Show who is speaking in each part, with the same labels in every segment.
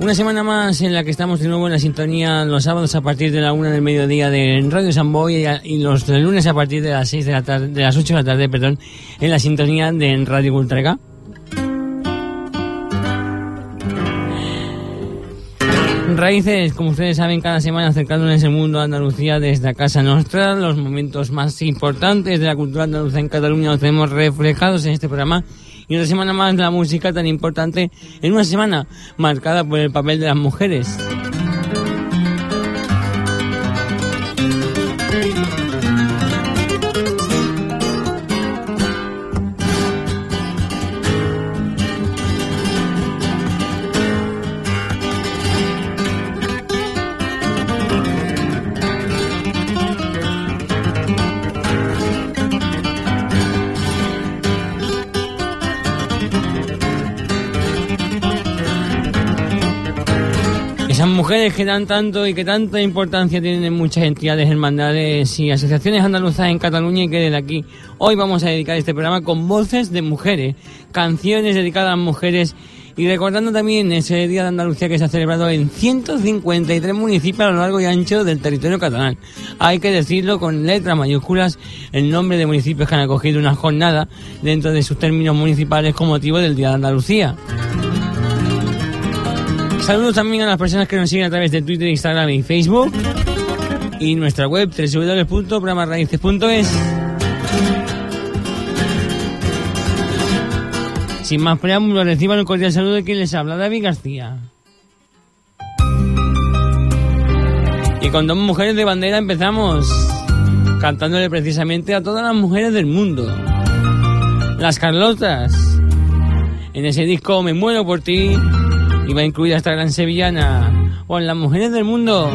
Speaker 1: Una semana más en la que estamos de nuevo en la sintonía los sábados a partir de la una del mediodía de Radio San y los lunes a partir de las seis de la tarde, de las 8 de la tarde, perdón, en la sintonía de Radio Ultraga. Raíces, como ustedes saben, cada semana acercándoles el mundo a Andalucía desde Casa Nostra, los momentos más importantes de la cultura andaluza en Cataluña los tenemos reflejados en este programa y una semana más de la música tan importante en una semana marcada por el papel de las mujeres. Mujeres que dan tanto y que tanta importancia tienen en muchas entidades, hermandades y asociaciones andaluzas en Cataluña y que desde aquí hoy vamos a dedicar este programa con voces de mujeres, canciones dedicadas a mujeres y recordando también ese Día de Andalucía que se ha celebrado en 153 municipios a lo largo y ancho del territorio catalán. Hay que decirlo con letras mayúsculas el nombre de municipios que han acogido una jornada dentro de sus términos municipales con motivo del Día de Andalucía. Saludos también a las personas que nos siguen a través de Twitter, Instagram y Facebook. Y nuestra web www.programarraíces.es. Sin más preámbulos, reciban un cordial saludo de quien les habla, David García. Y con dos mujeres de bandera empezamos, cantándole precisamente a todas las mujeres del mundo. Las Carlotas. En ese disco Me muero por ti iba a incluir a esta gran sevillana o en las mujeres del mundo.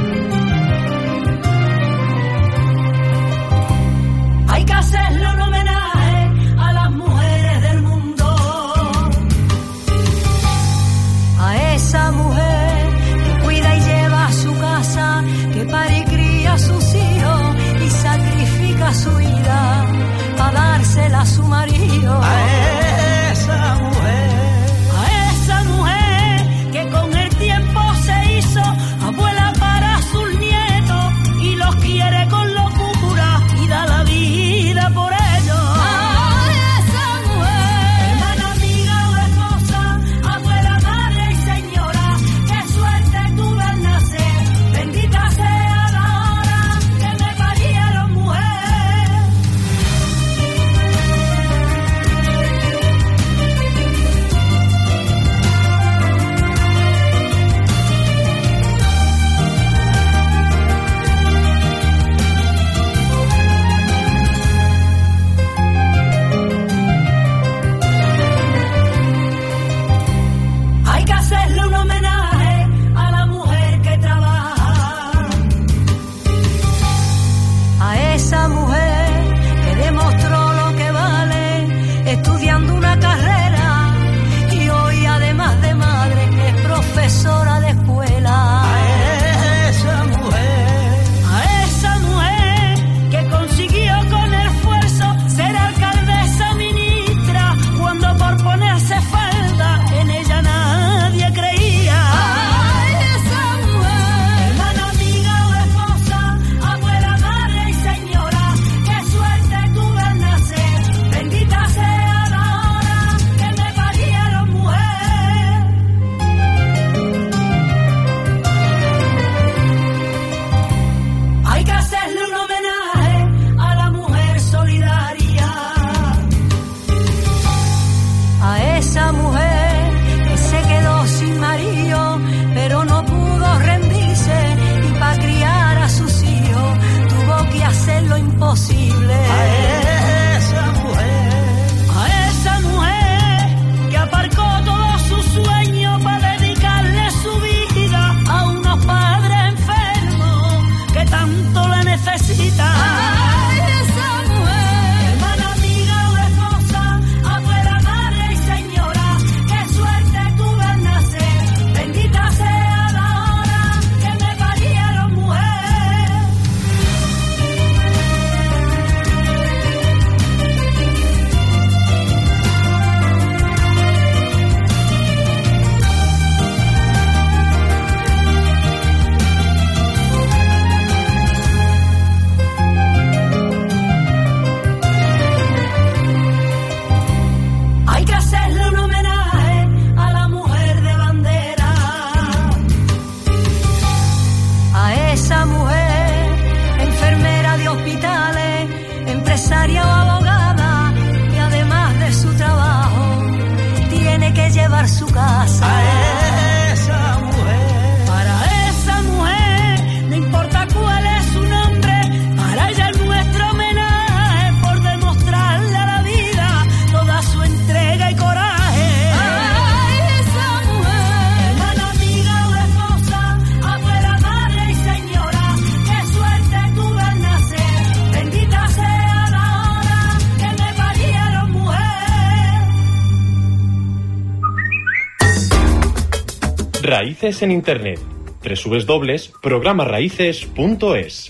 Speaker 2: Raíces en Internet. www.programaraíces.es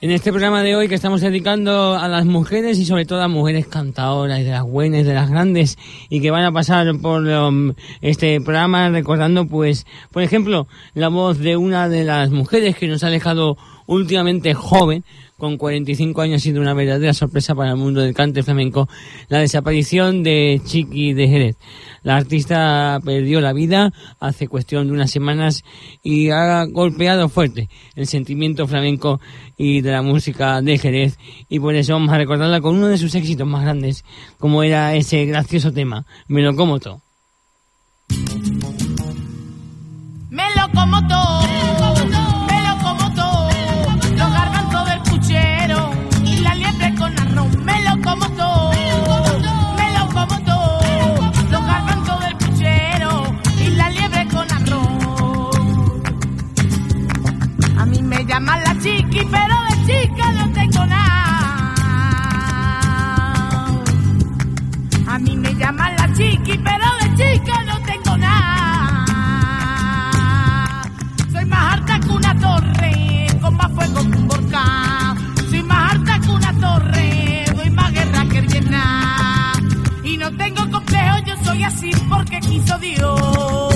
Speaker 1: En este programa de hoy que estamos dedicando a las mujeres y sobre todo a mujeres cantadoras, de las buenas, de las grandes y que van a pasar por um, este programa recordando pues, por ejemplo, la voz de una de las mujeres que nos ha dejado últimamente joven, con 45 años ha sido una verdadera sorpresa para el mundo del cante flamenco, la desaparición de Chiqui de Jerez. La artista perdió la vida hace cuestión de unas semanas y ha golpeado fuerte el sentimiento flamenco y de la música de Jerez y por eso vamos a recordarla con uno de sus éxitos más grandes, como era ese gracioso tema, Me lo como todo.
Speaker 3: Soy más alta que una torre, doy más guerra que el. Y no tengo complejo, yo soy así porque quiso Dios.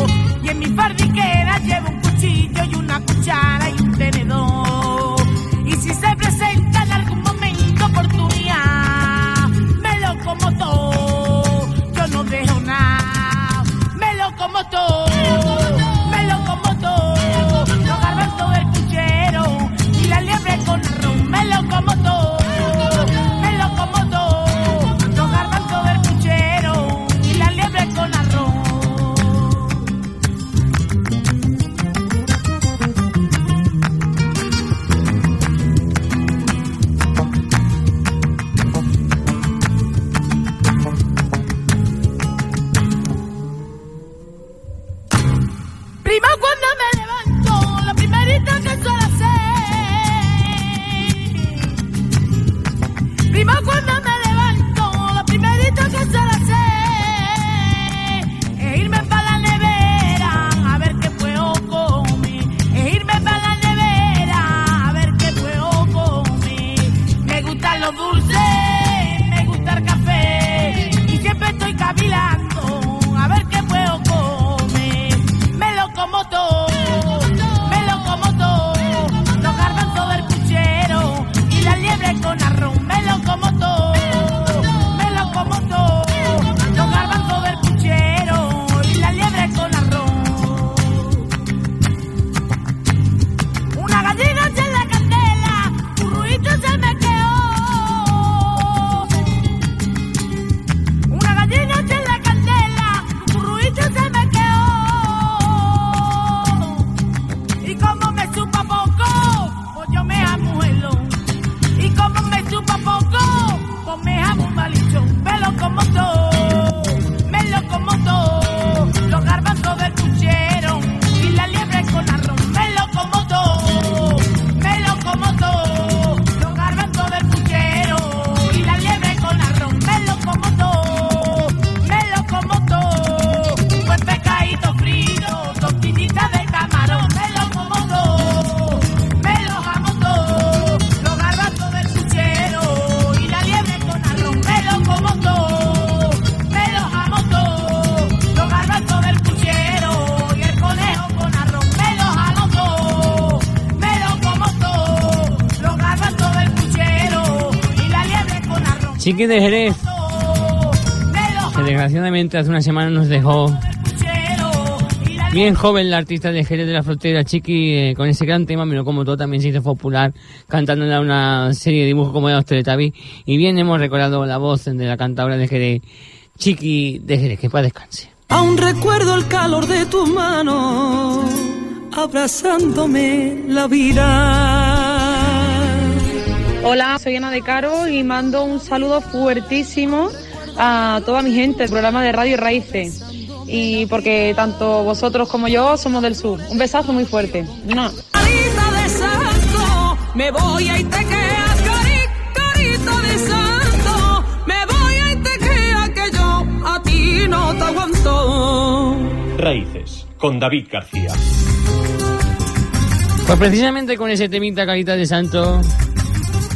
Speaker 1: Chiqui de Jerez, que desgraciadamente hace una semana nos dejó bien joven la artista de Jerez de la Frontera, Chiqui, eh, con ese gran tema, me como todo, también se hizo popular cantando en una serie de dibujos como de los Teletubbies. Y bien hemos recordado la voz de la cantadora de Jerez, Chiqui de Jerez, que para descanse.
Speaker 4: Aún recuerdo el calor de tu mano abrazándome la vida.
Speaker 5: Hola, soy Ana de Caro y mando un saludo fuertísimo a toda mi gente del programa de Radio Raíces. Y porque tanto vosotros como yo somos del sur. Un besazo muy fuerte. No.
Speaker 4: Carita de santo, me voy a Itequea, cari, carita de santo, me voy a Itequea que yo a ti no te aguanto.
Speaker 2: Raíces, con David García.
Speaker 1: Pues precisamente con ese temita carita de santo,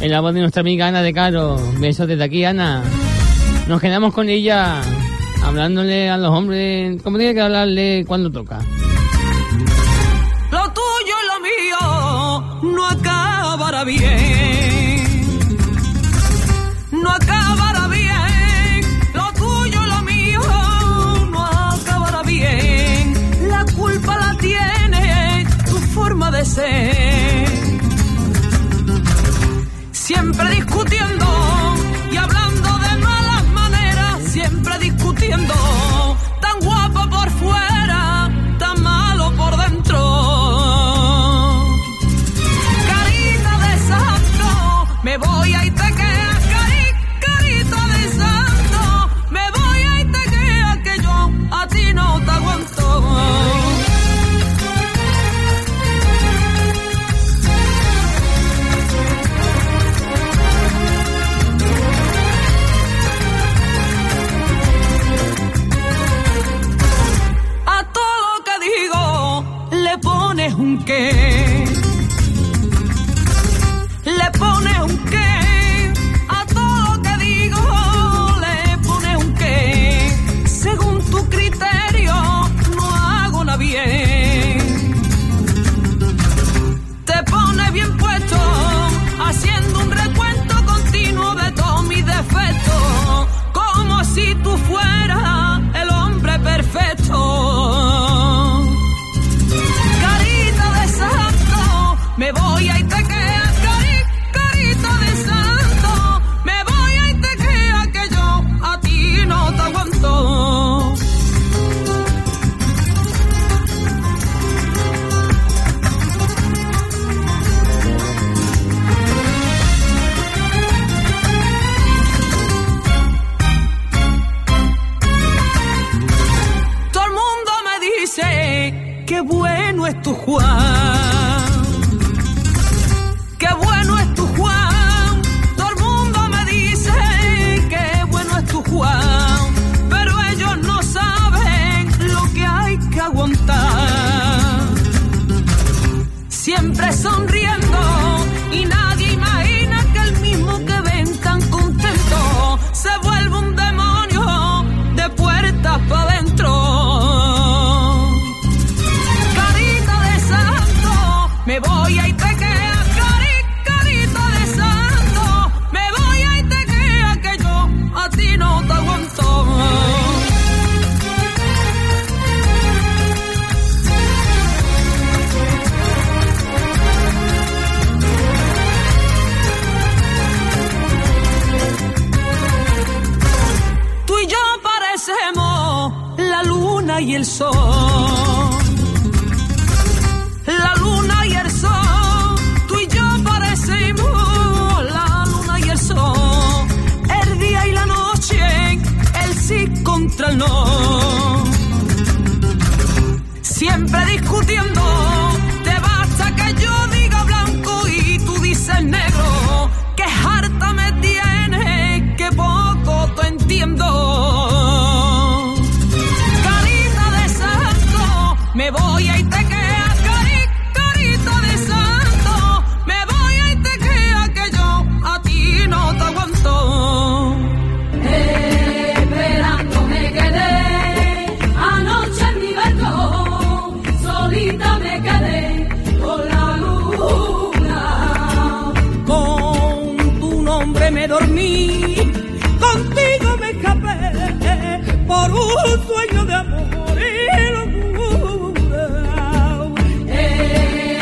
Speaker 1: en la voz de nuestra amiga Ana de Caro, besos desde aquí Ana, nos quedamos con ella hablándole a los hombres, como tiene que hablarle cuando toca.
Speaker 4: Lo tuyo y lo mío no acabará bien. No acabará bien. Lo tuyo lo mío no acabará bien. La culpa la tiene tu forma de ser. Que bueno es tu Juan.
Speaker 6: sueño de amor y locura.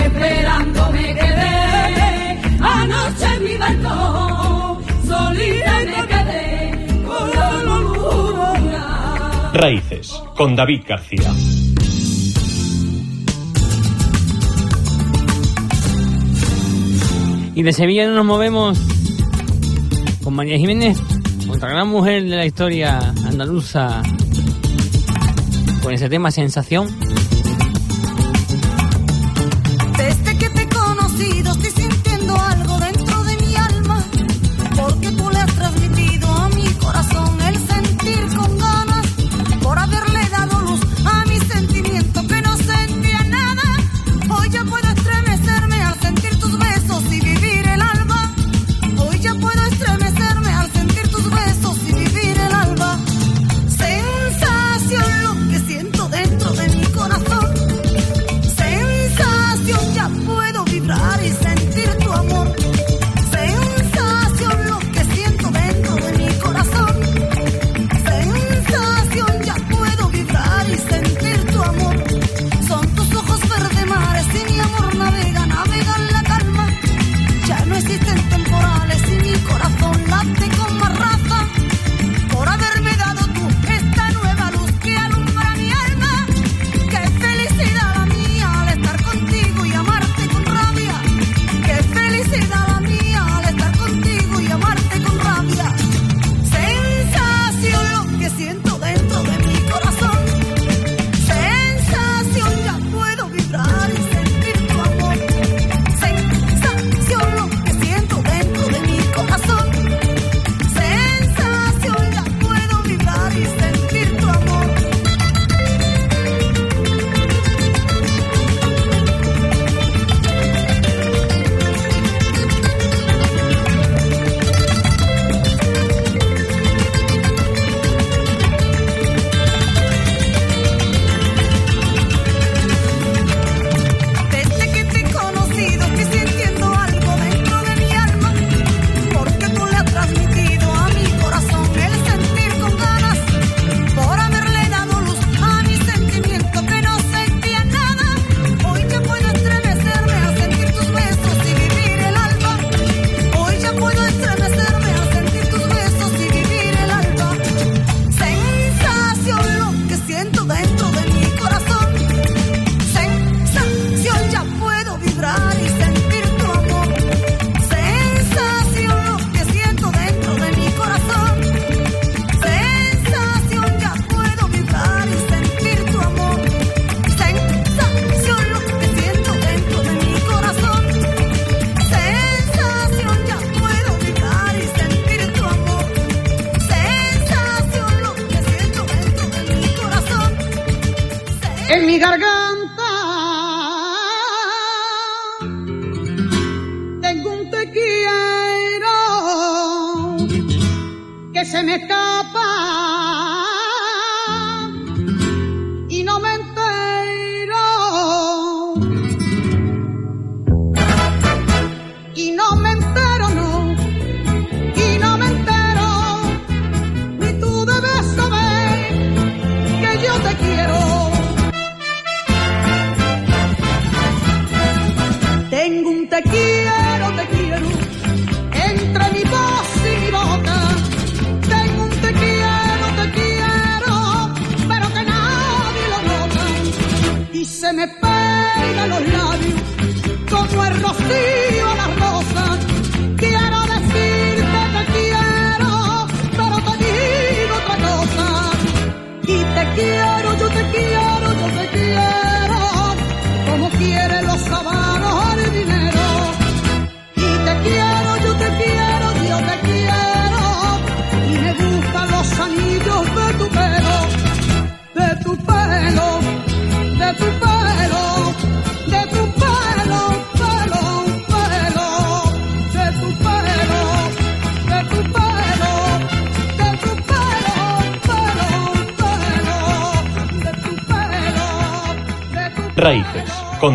Speaker 4: Esperando me quedé, anoche en mi balcón, solita me quedé con la locura.
Speaker 2: Raíces, con David García.
Speaker 7: Y de Sevilla no nos movemos con María Jiménez, otra gran mujer de la historia andaluza, con ese tema Sensación.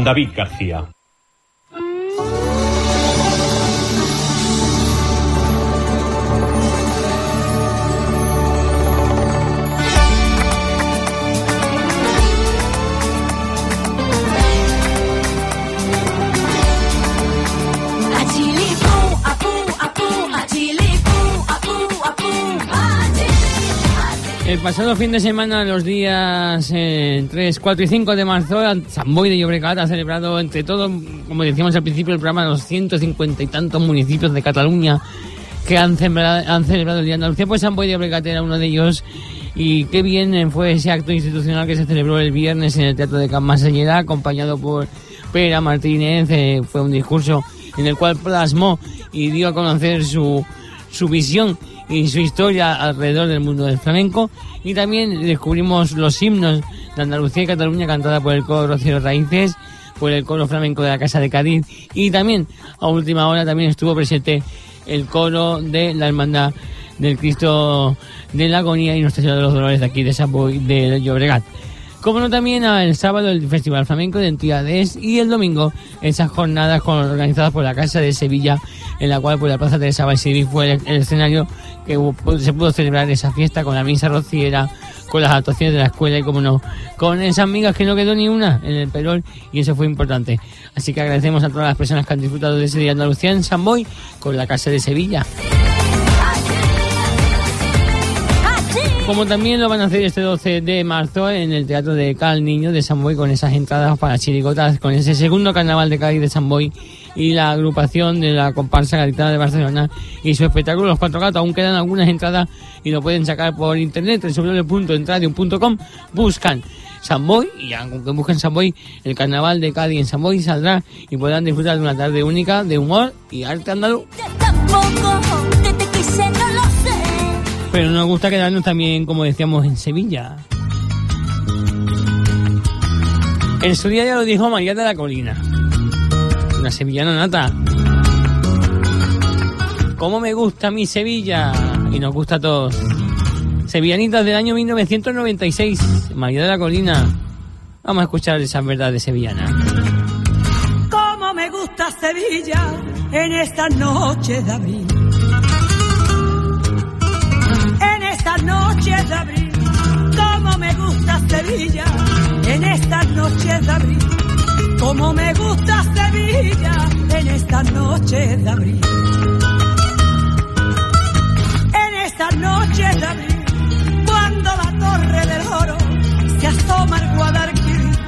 Speaker 2: David García.
Speaker 1: El pasado fin de semana, los días eh, 3, 4 y 5 de marzo, San Boy de Llobregat ha celebrado entre todos, como decíamos al principio del programa, los 150 y tantos municipios de Cataluña que han celebrado, el Día de Andalucía. Pues San Boy de Llobregat era uno de ellos y qué bien fue ese acto institucional que se celebró el viernes en el Teatro de Can acompañado por Pera Martínez. eh, fue un discurso en el cual plasmó y dio a conocer su, su visión y su historia alrededor del mundo del flamenco. Y también descubrimos los himnos de Andalucía y Cataluña cantada por el coro Rocío Raíces, por el coro flamenco de la Casa de Cádiz. Y también, a última hora, también estuvo presente el coro de la Hermandad del Cristo de la Agonía y Nuestra Señora de los Dolores de aquí de San Boi de Llobregat. Como no también el sábado el Festival Flamenco de Entidades y el domingo esas jornadas con- organizadas por la Casa de Sevilla, en la cual pues, la Plaza Teresa Balsivi fue el, el escenario que se pudo celebrar esa fiesta con la misa rociera, con las actuaciones de la escuela y como no, con esas migas que no quedó ni una en el pelón y eso fue importante. Así que agradecemos a todas las personas que han disfrutado de ese día de Andalucía en San Boy con la Casa de Sevilla. Como también lo van a hacer este 12 de marzo en el Teatro de Cal Niño de San Boy con esas entradas para chirigotas, con ese segundo carnaval de Cádiz de San Boy y la agrupación de la comparsa gaditana de Barcelona y su espectáculo Los Cuatro Gatos. Aún quedan algunas entradas y lo pueden sacar por internet www.entradium.com. Buscan San Boy y aunque busquen San Boy, el carnaval de Cádiz en San Boy saldrá y podrán disfrutar de una tarde única de humor y arte andaluz. Pero nos gusta quedarnos también, como decíamos, en Sevilla. En su día ya lo dijo María de la Colina. Una sevillana nata. ¿Cómo me gusta mi Sevilla? Y nos gusta a todos. Sevillanitas del año 1996. María de la Colina. Vamos a escuchar esas verdades sevillanas.
Speaker 8: Cómo me gusta Sevilla en esta noche de abril. Cómo me gusta Sevilla en esta noche de abril. En esta noche de abril, cuando la torre del oro se asoma al Guadalquivir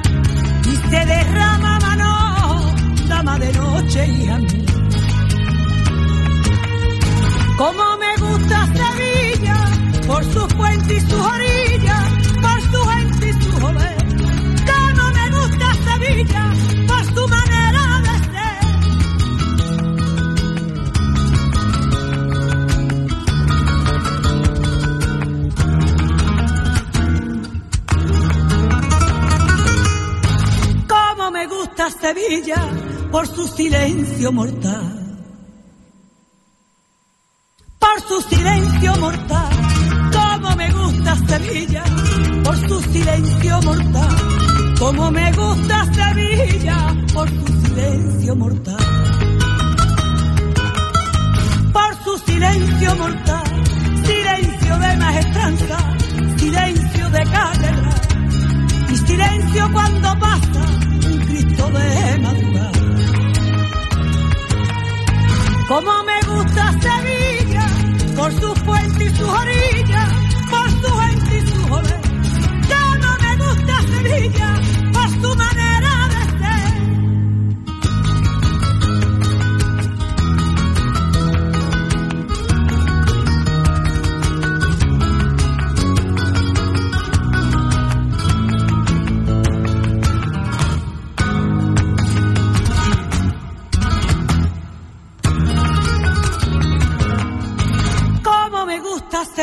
Speaker 8: y se derrama mano, dama de noche y a mí. Como me gusta Sevilla, por sus puentes y sus orillas, Sevilla por su silencio mortal. Por su silencio mortal. Como me gusta Sevilla por su silencio mortal. Como me gusta Sevilla por su silencio mortal. Por su silencio mortal. Silencio de maestranza. Silencio de cátedra y silencio cuando pasa Cristo de madrugada. Como me gusta Sevilla, por sus puentes y sus orillas, por su gente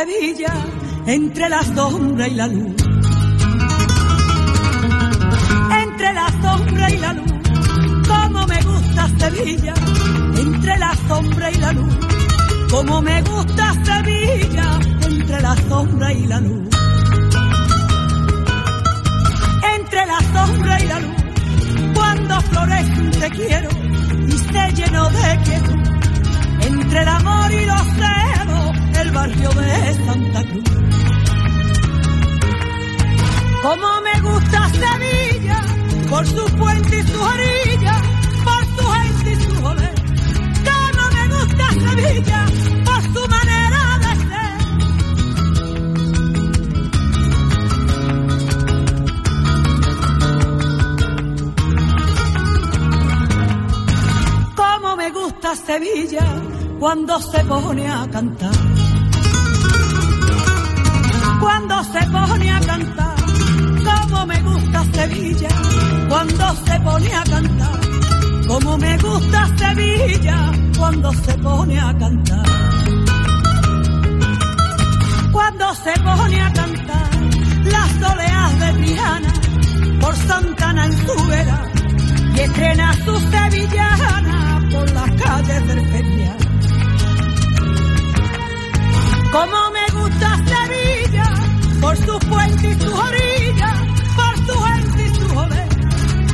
Speaker 8: Sevilla entre la sombra y la luz. Entre la sombra y la luz. Como me gusta Sevilla entre la sombra y la luz. Como me gusta Sevilla entre la sombra y la luz. Entre la sombra y la luz. Cuando florece te quiero y se llenó de quietud entre el amor y los celos, barrio de Santa Cruz. Como me gusta Sevilla, por su puente y sus orillas, por su gente y su olé. Como me gusta Sevilla, por su manera de ser.
Speaker 4: Como me gusta Sevilla cuando se pone a cantar. Cuando se pone a cantar, como me gusta Sevilla, cuando se pone a cantar, como me gusta Sevilla, cuando se pone a cantar. Cuando se pone a cantar las oleas de Triana por Santana en su vera y estrena su sevillana por las calles del Ferial. Como me gusta Sevilla, por sus puentes y sus orillas, por su gente y su joder.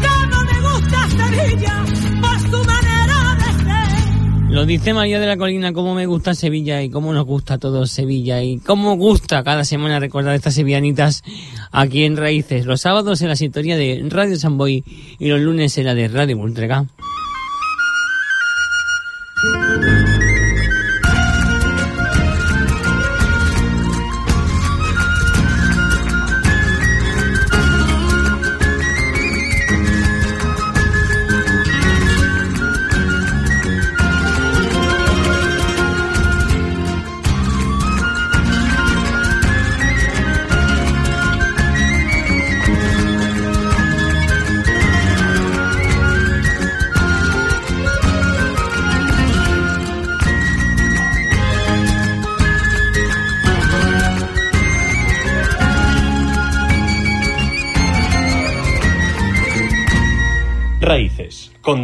Speaker 4: Como me gusta Sevilla, por su manera de ser.
Speaker 1: Lo dice María de la Colina, cómo me gusta Sevilla y cómo nos gusta a todos Sevilla y cómo gusta cada semana recordar estas sevillanitas aquí en Raíces. Los sábados en la sintonía de Radio Samboy y los lunes en la de Radio Multrega.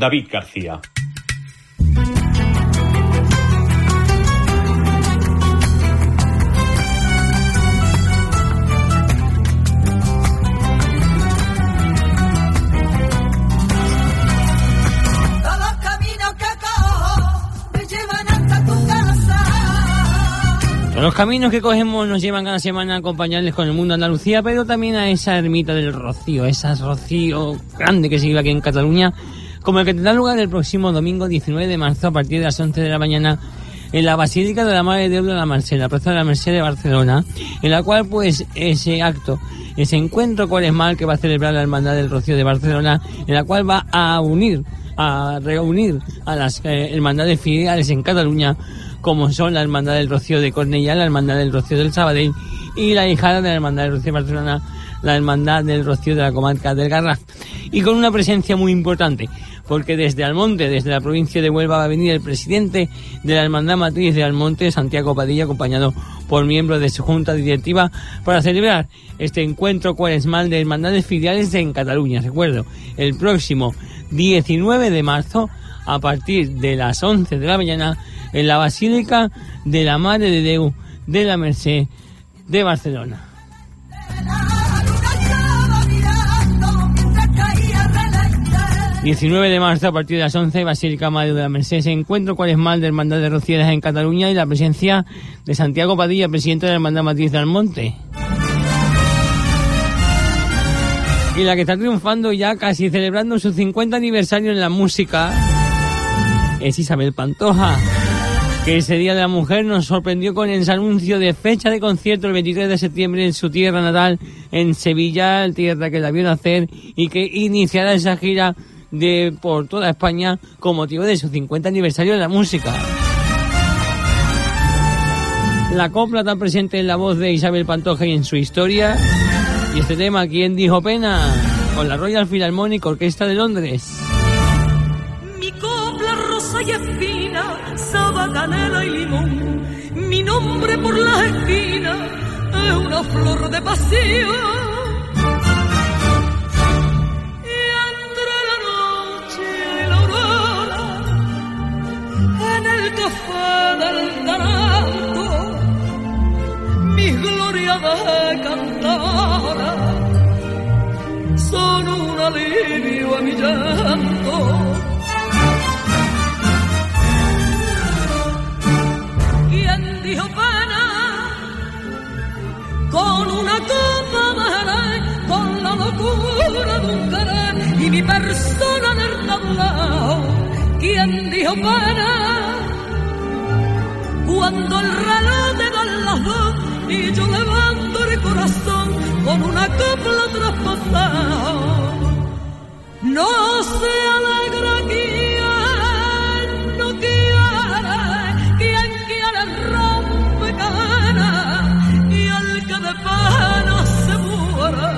Speaker 7: David García.
Speaker 9: Los caminos que
Speaker 1: cogemos nos llevan cada semana a acompañarles con el mundo de Andalucía, pero también a esa ermita del Rocío, esa Rocío grande que se vive aquí en Cataluña, como el que tendrá lugar el próximo domingo 19 de marzo a partir de las 11 de la mañana en la Basílica de la Madre de la Merced, la Plaza de la Merced de Barcelona, en la cual pues ese acto, ese encuentro cuaresmal que va a celebrar la Hermandad del Rocío de Barcelona, en la cual va a unir, a reunir a las eh, hermandades filiales en Cataluña, como son la Hermandad del Rocío de Cornellá, la Hermandad del Rocío del Sabadell y la hijada de la Hermandad del Rocío de Barcelona, la Hermandad del Rocío de la comarca del Garraf. Y con una presencia muy importante, porque desde Almonte, desde la provincia de Huelva, va a venir el presidente de la Hermandad Matriz de Almonte, Santiago Padilla, acompañado por miembros de su junta directiva, para celebrar este encuentro cuaresmal de hermandades filiales en Cataluña. Recuerdo, el próximo 19 de marzo, a partir de las 11 de la mañana, en la Basílica de la Madre de Déu de la Merced de Barcelona. 19 de marzo a partir de las 11, Basílica Madre de la Merced, encuentro cuaresmal de Hermandad de Rocieras en Cataluña y la presencia de Santiago Padilla, presidente de la Hermandad Matriz del Monte. Y la que está triunfando ya casi celebrando su 50 aniversario en la música es Isabel Pantoja, que ese Día de la Mujer nos sorprendió con el anuncio de fecha de concierto el 23 de septiembre en su tierra natal, en Sevilla, tierra que la vio nacer y que iniciará esa gira de por toda España con motivo de su 50 aniversario de la música. La copla está presente en la voz de Isabel Pantoja y en su historia. Y este tema, ¿quién dijo pena? Con la Royal Philharmonic Orquesta de Londres.
Speaker 4: Mi copla rosa y espina, saba, canela y limón. Mi nombre por las esquinas es una flor de pasión. En el café del Taranto, mis glorias de cantora son un alivio a mi llanto. ¿Quién dijo pena? Con una copa Jerez, con la locura de un querer y mi persona en el tablao. ¿Quién dijo pena? Cuando el reloj te da las dos y yo levanto el corazón con una copla traspasada, no se alegra quien no quiere, quien quiere rompe cadena y al que de pena se muera,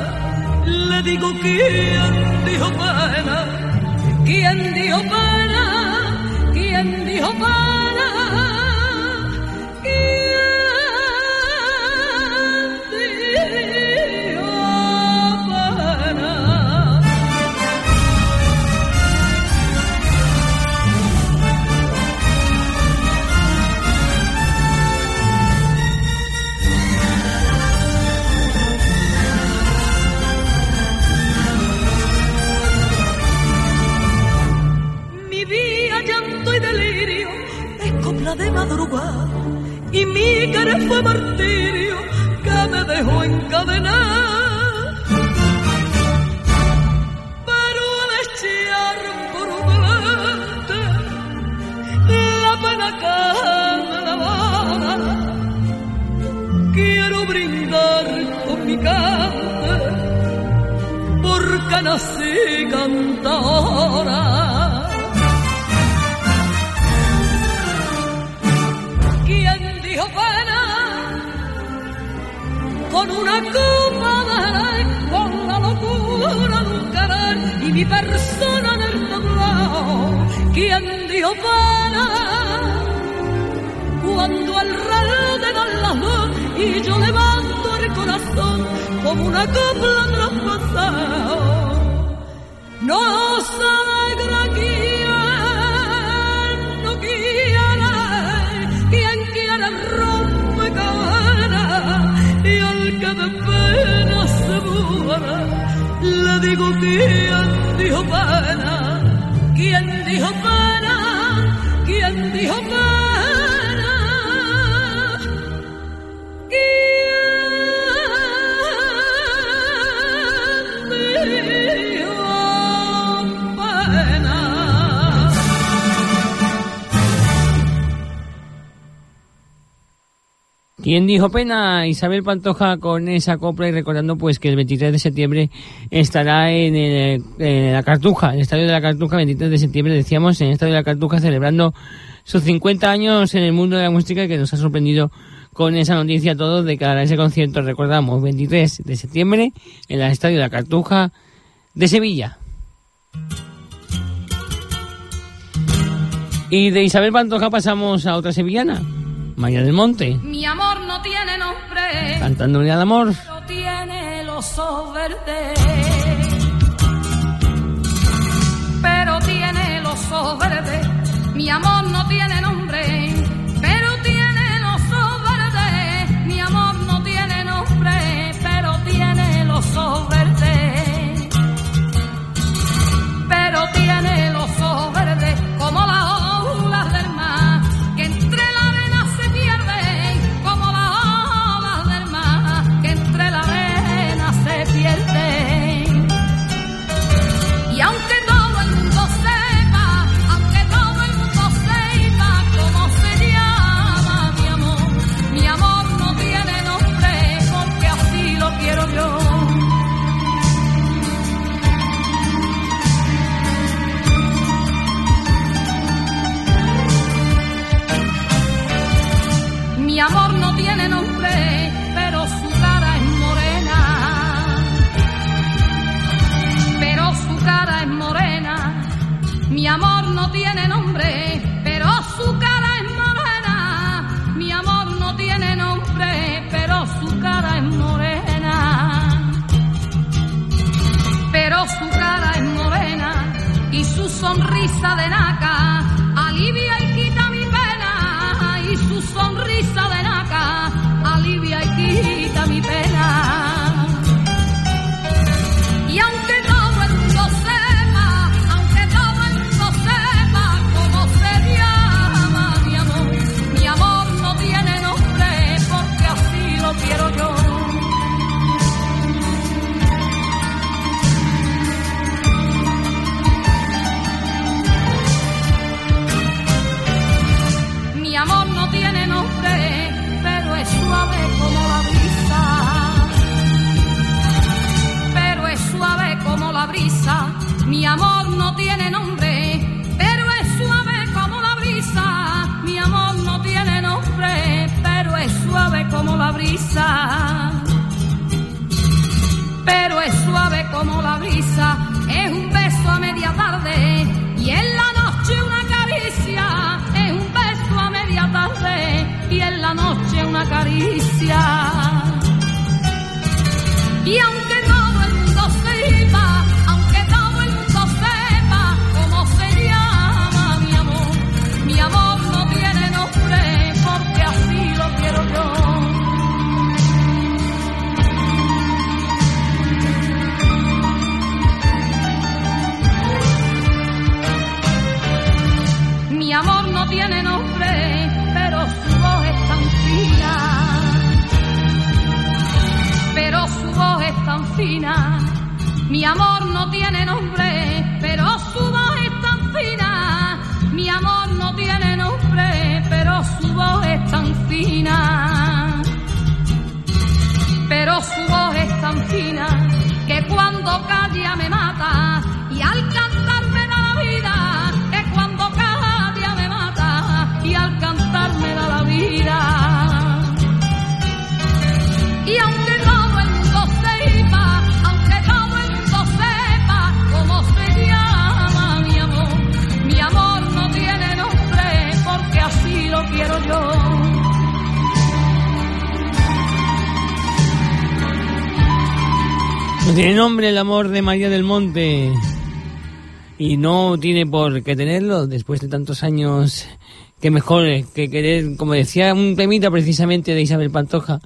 Speaker 4: le digo quien dijo pena, quien dijo pena, quien dijo pena. Y mi querer fue martirio que me dejó encadenar. Pero al echar por delante la pena que quiero brindar con mi cante porque nací cantadora. Con una copa de con la locura de un querer y mi persona en el tablao. ¿Quién dijo pena? Cuando el reloj de dan las dos y yo levanto el corazón como una copla traspasado. No se muere, le digo quién dijo pena, quién dijo pena, quién dijo pena. ¿Quién dijo pena?
Speaker 1: Isabel Pantoja con esa copla y recordando pues que el 23 de septiembre estará en, en la Cartuja, el Estadio de la Cartuja, 23 de septiembre decíamos, en el Estadio de la Cartuja celebrando sus 50 años en el mundo de la música y que nos ha sorprendido con esa noticia a todos de que hará ese concierto, recordamos, 23 de septiembre en el Estadio de la Cartuja de Sevilla. Y de Isabel Pantoja pasamos a otra sevillana, María del Monte,
Speaker 10: Mi amor no tiene nombre,
Speaker 1: cantándole al amor.
Speaker 10: pero tiene los ojos verdes. Pero tiene los ojos verdes. Mi amor no tiene nombre, delícia. E a é 家级啊 tiene nombre el amor de
Speaker 11: María del Monte. Y no tiene por qué tenerlo después de tantos años. Que mejor que querer, como decía un temita precisamente de Isabel Pantoja,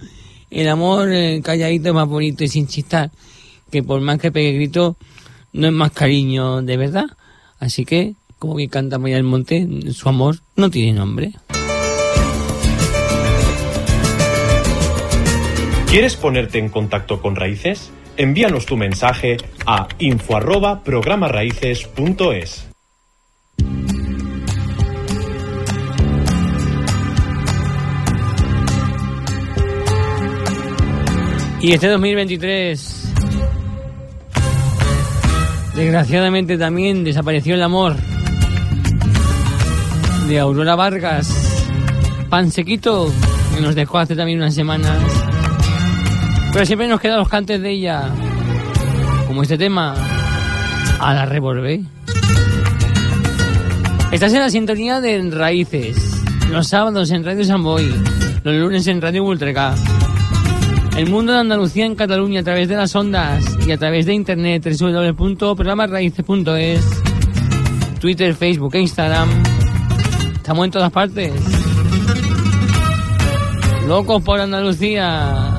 Speaker 11: el amor eh, calladito es más bonito y sin chistar. Que por más que pegue grito, no es más cariño de verdad. Así que, como que canta María del Monte, su amor no tiene nombre.
Speaker 2: ¿Quieres ponerte en contacto con Raíces? Envíanos tu mensaje a info arroba.
Speaker 11: Y este 2023, desgraciadamente también desapareció el amor de Aurora Vargas, pan sequito, que nos dejó hace también unas semanas. Pero siempre nos quedan los cantes de ella, como este tema, a la revolvé. Estás en la sintonía de Raíces, los sábados en Radio Samboy, los lunes en Radio Ultraca. El mundo de Andalucía en Cataluña a través de las ondas y a través de internet www.programarraíces.es Twitter, Facebook e Instagram. Estamos en todas partes. Locos por Andalucía.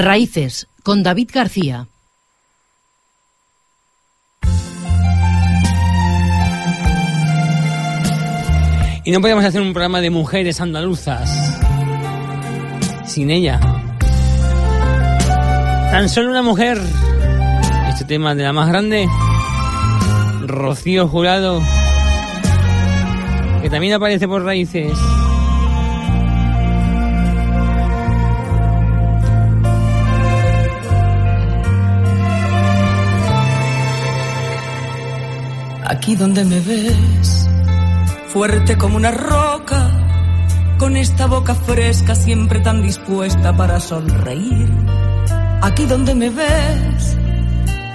Speaker 12: Raíces, con David García.
Speaker 11: Y no podíamos hacer un programa de mujeres andaluzas sin ella. Tan solo una mujer. Este tema de la más grande. Rocío Jurado. Que también aparece por raíces.
Speaker 4: Aquí donde me ves, fuerte como una roca, con esta boca fresca siempre tan dispuesta para sonreír. Aquí donde me ves,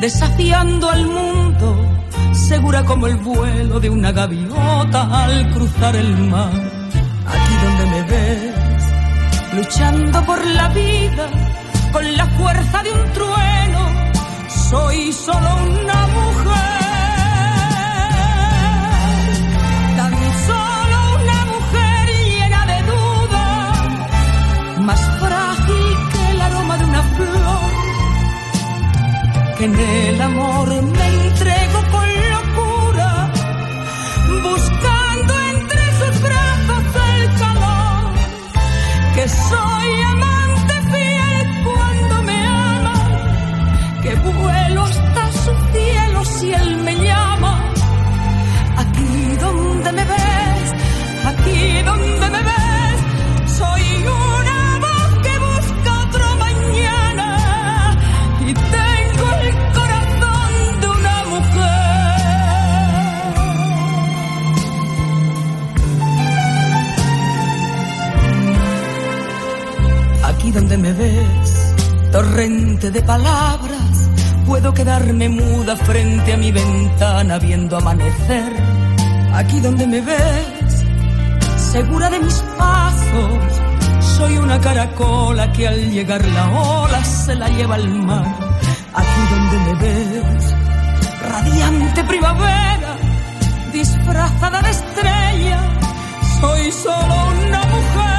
Speaker 4: desafiando al mundo, segura como el vuelo de una gaviota al cruzar el mar. Aquí donde me ves, luchando por la vida, con la fuerza de un trueno, soy solo una mujer. En el amor me entrego con locura, buscando entre sus brazos el calor, que soy torrente de palabras, puedo quedarme muda frente a mi ventana viendo amanecer. Aquí donde me ves, segura de mis pasos, soy una caracola que al llegar la ola se la lleva al mar. Aquí donde me ves, radiante primavera, disfrazada de estrella, soy solo una mujer.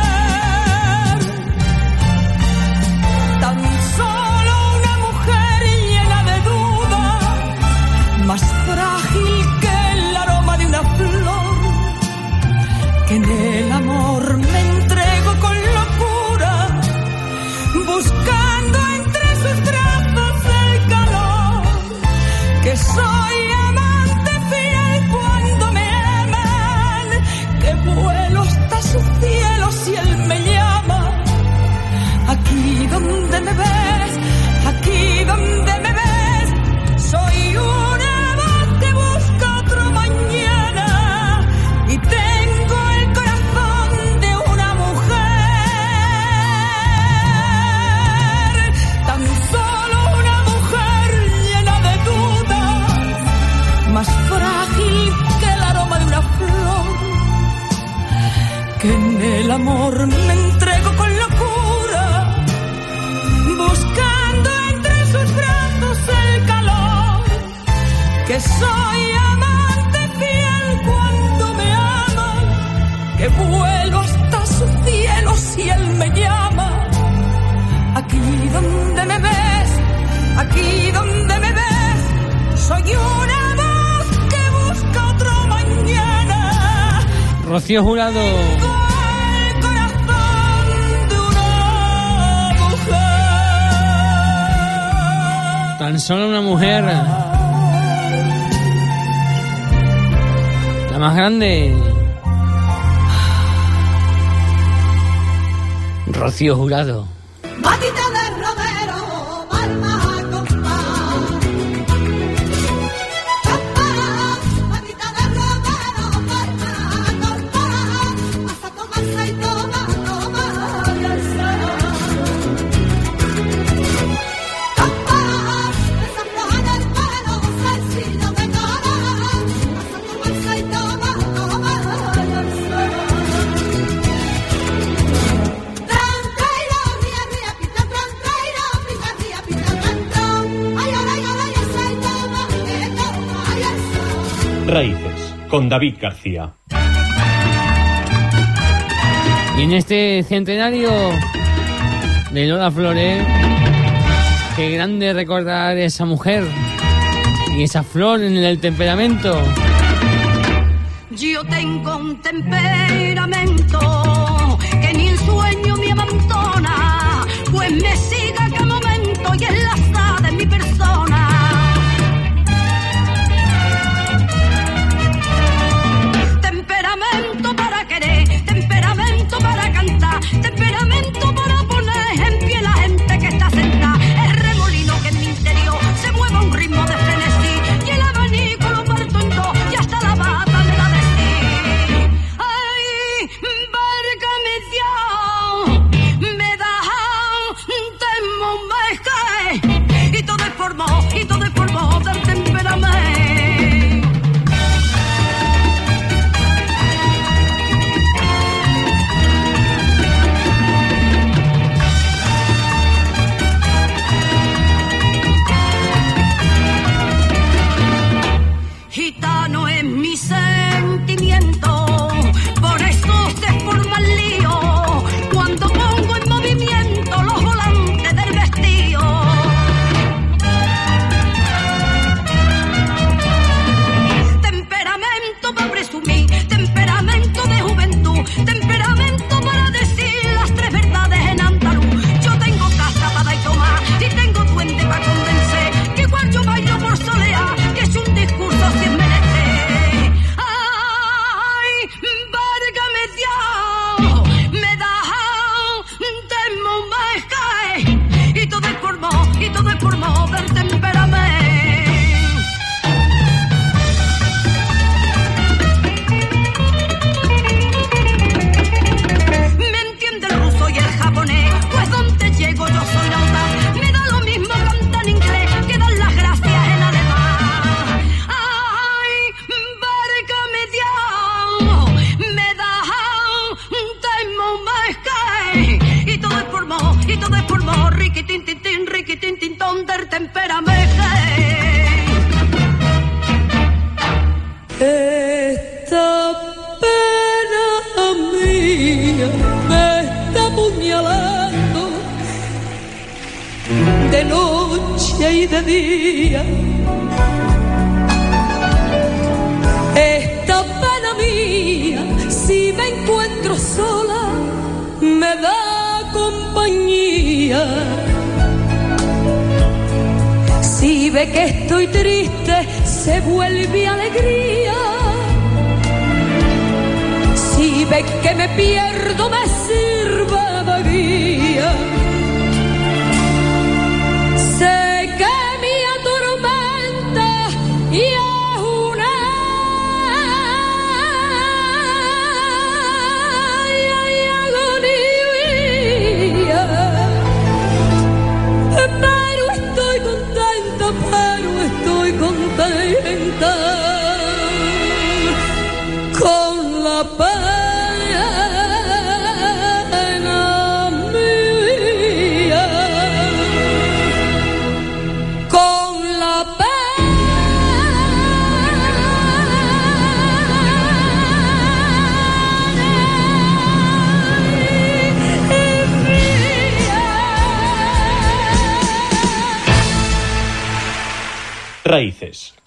Speaker 4: Soy amante fiel cuando me ama, que vuelo hasta su cielo si él me llama. Aquí donde me ves, aquí donde me ves, soy una voz que busca otro mañana.
Speaker 11: Rocío Jurado. Tan solo una mujer. La más grande. Rocío Jurado.
Speaker 2: Con David García.
Speaker 11: Y en este centenario de Lola Flores, qué grande recordar esa mujer y esa flor en el temperamento.
Speaker 8: Yo tengo un temperamento
Speaker 4: ve que estoy triste, se vuelve alegría. Si ve que me pierdo, me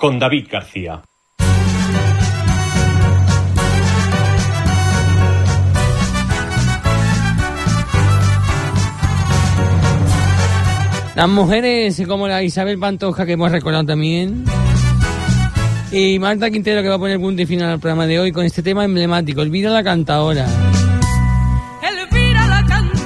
Speaker 4: con
Speaker 2: David García.
Speaker 1: Las mujeres como la Isabel Pantoja que hemos recordado también. Y Marta Quintero que va a poner punto y final al programa de hoy con este tema emblemático, Elvira la cantadora.
Speaker 13: Elvira la canta.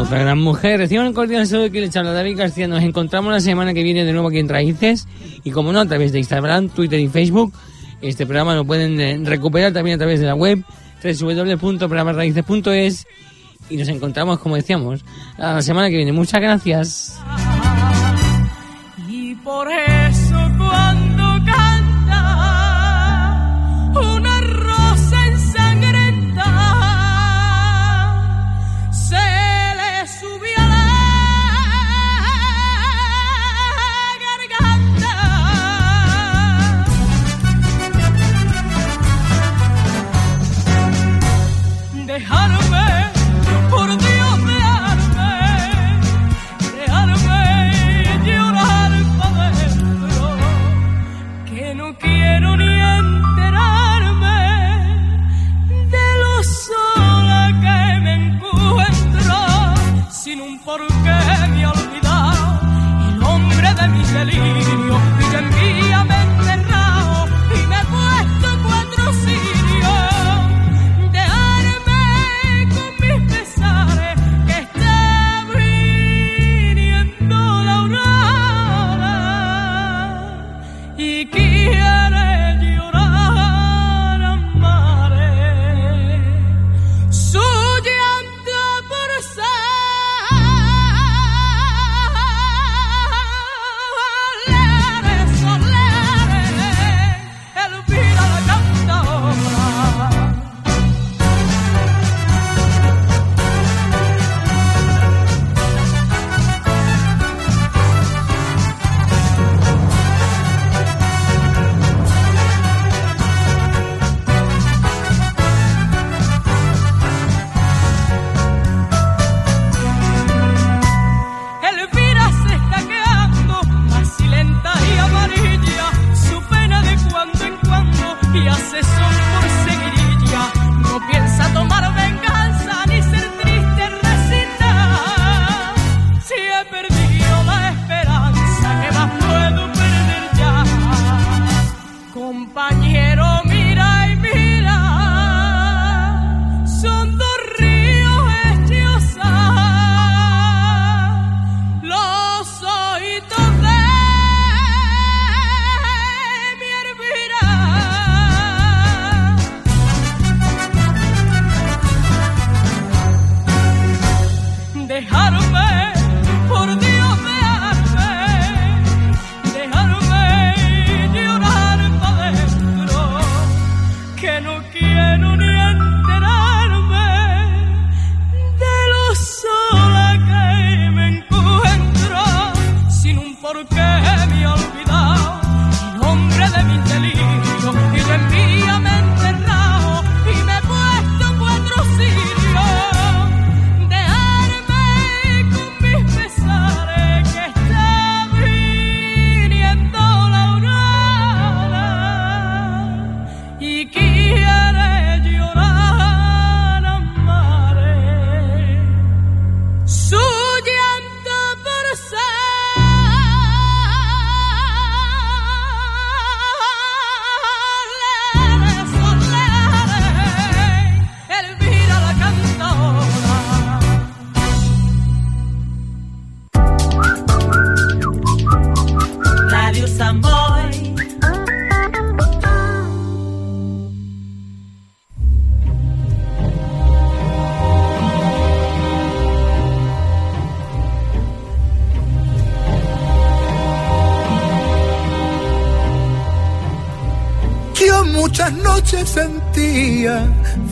Speaker 1: Otra gran mujer. Reciban un cordial saludo que les habla David García. Nos encontramos la semana que viene de nuevo aquí en Raíces. Y como no, a través de Instagram, Twitter y Facebook. Este programa lo pueden eh, recuperar también a través de la web www.programarraíces.es y nos encontramos, como decíamos, la semana que viene. Muchas gracias.
Speaker 13: Y por eso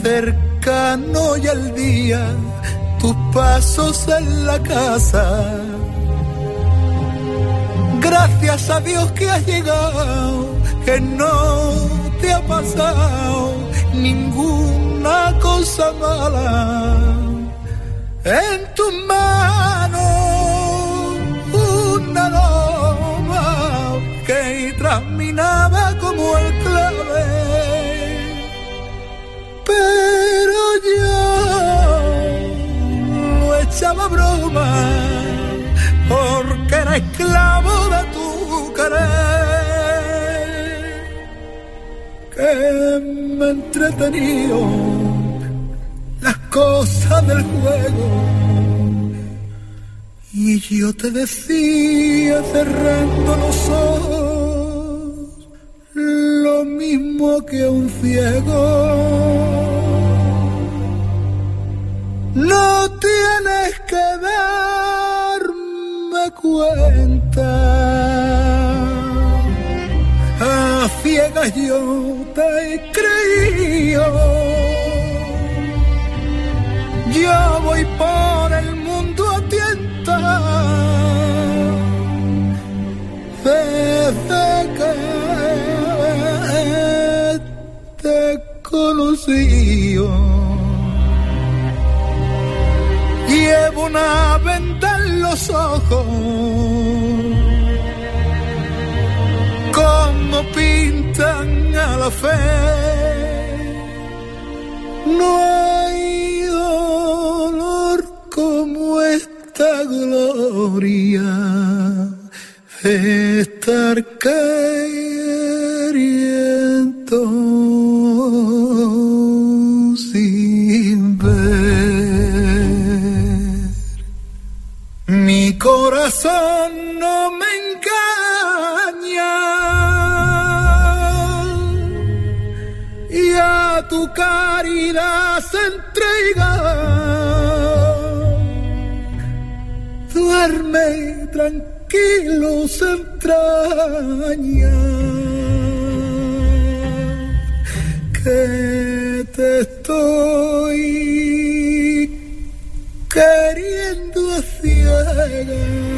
Speaker 14: cercano y al día tus pasos en la casa. Gracias a Dios que has llegado, que no te ha pasado ninguna cosa mala. En tus manos una loma que traminaba como el echaba broma porque era esclavo de tu querer. Que me ha entretenido las cosas del juego y yo te decía cerrando los ojos lo mismo que un ciego no tienes que darme cuenta. A ciegas yo te he creído. Yo voy por el mundo a tienta. Desde que te conocí. Una venda en los ojos, como pintan a la fe. No hay dolor como esta gloria estar queriendo corazón no me engaña y a tu caridad se entrega. Duerme tranquilo, se entraña que te estoy queriendo a ciegas.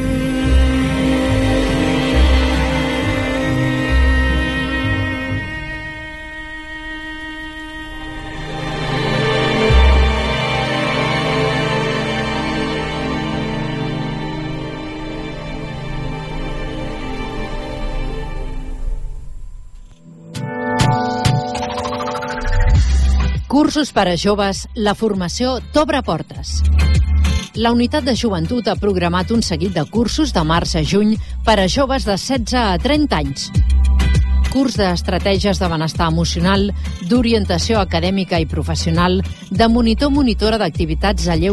Speaker 12: Cursos per a joves, la formació t'obre portes. La unitat de joventut ha programat un seguit de cursos de març a juny per a joves de 16 a 30 anys. Curs d'estratègies de benestar emocional, d'orientació acadèmica i professional, de monitor-monitora d'activitats a lleure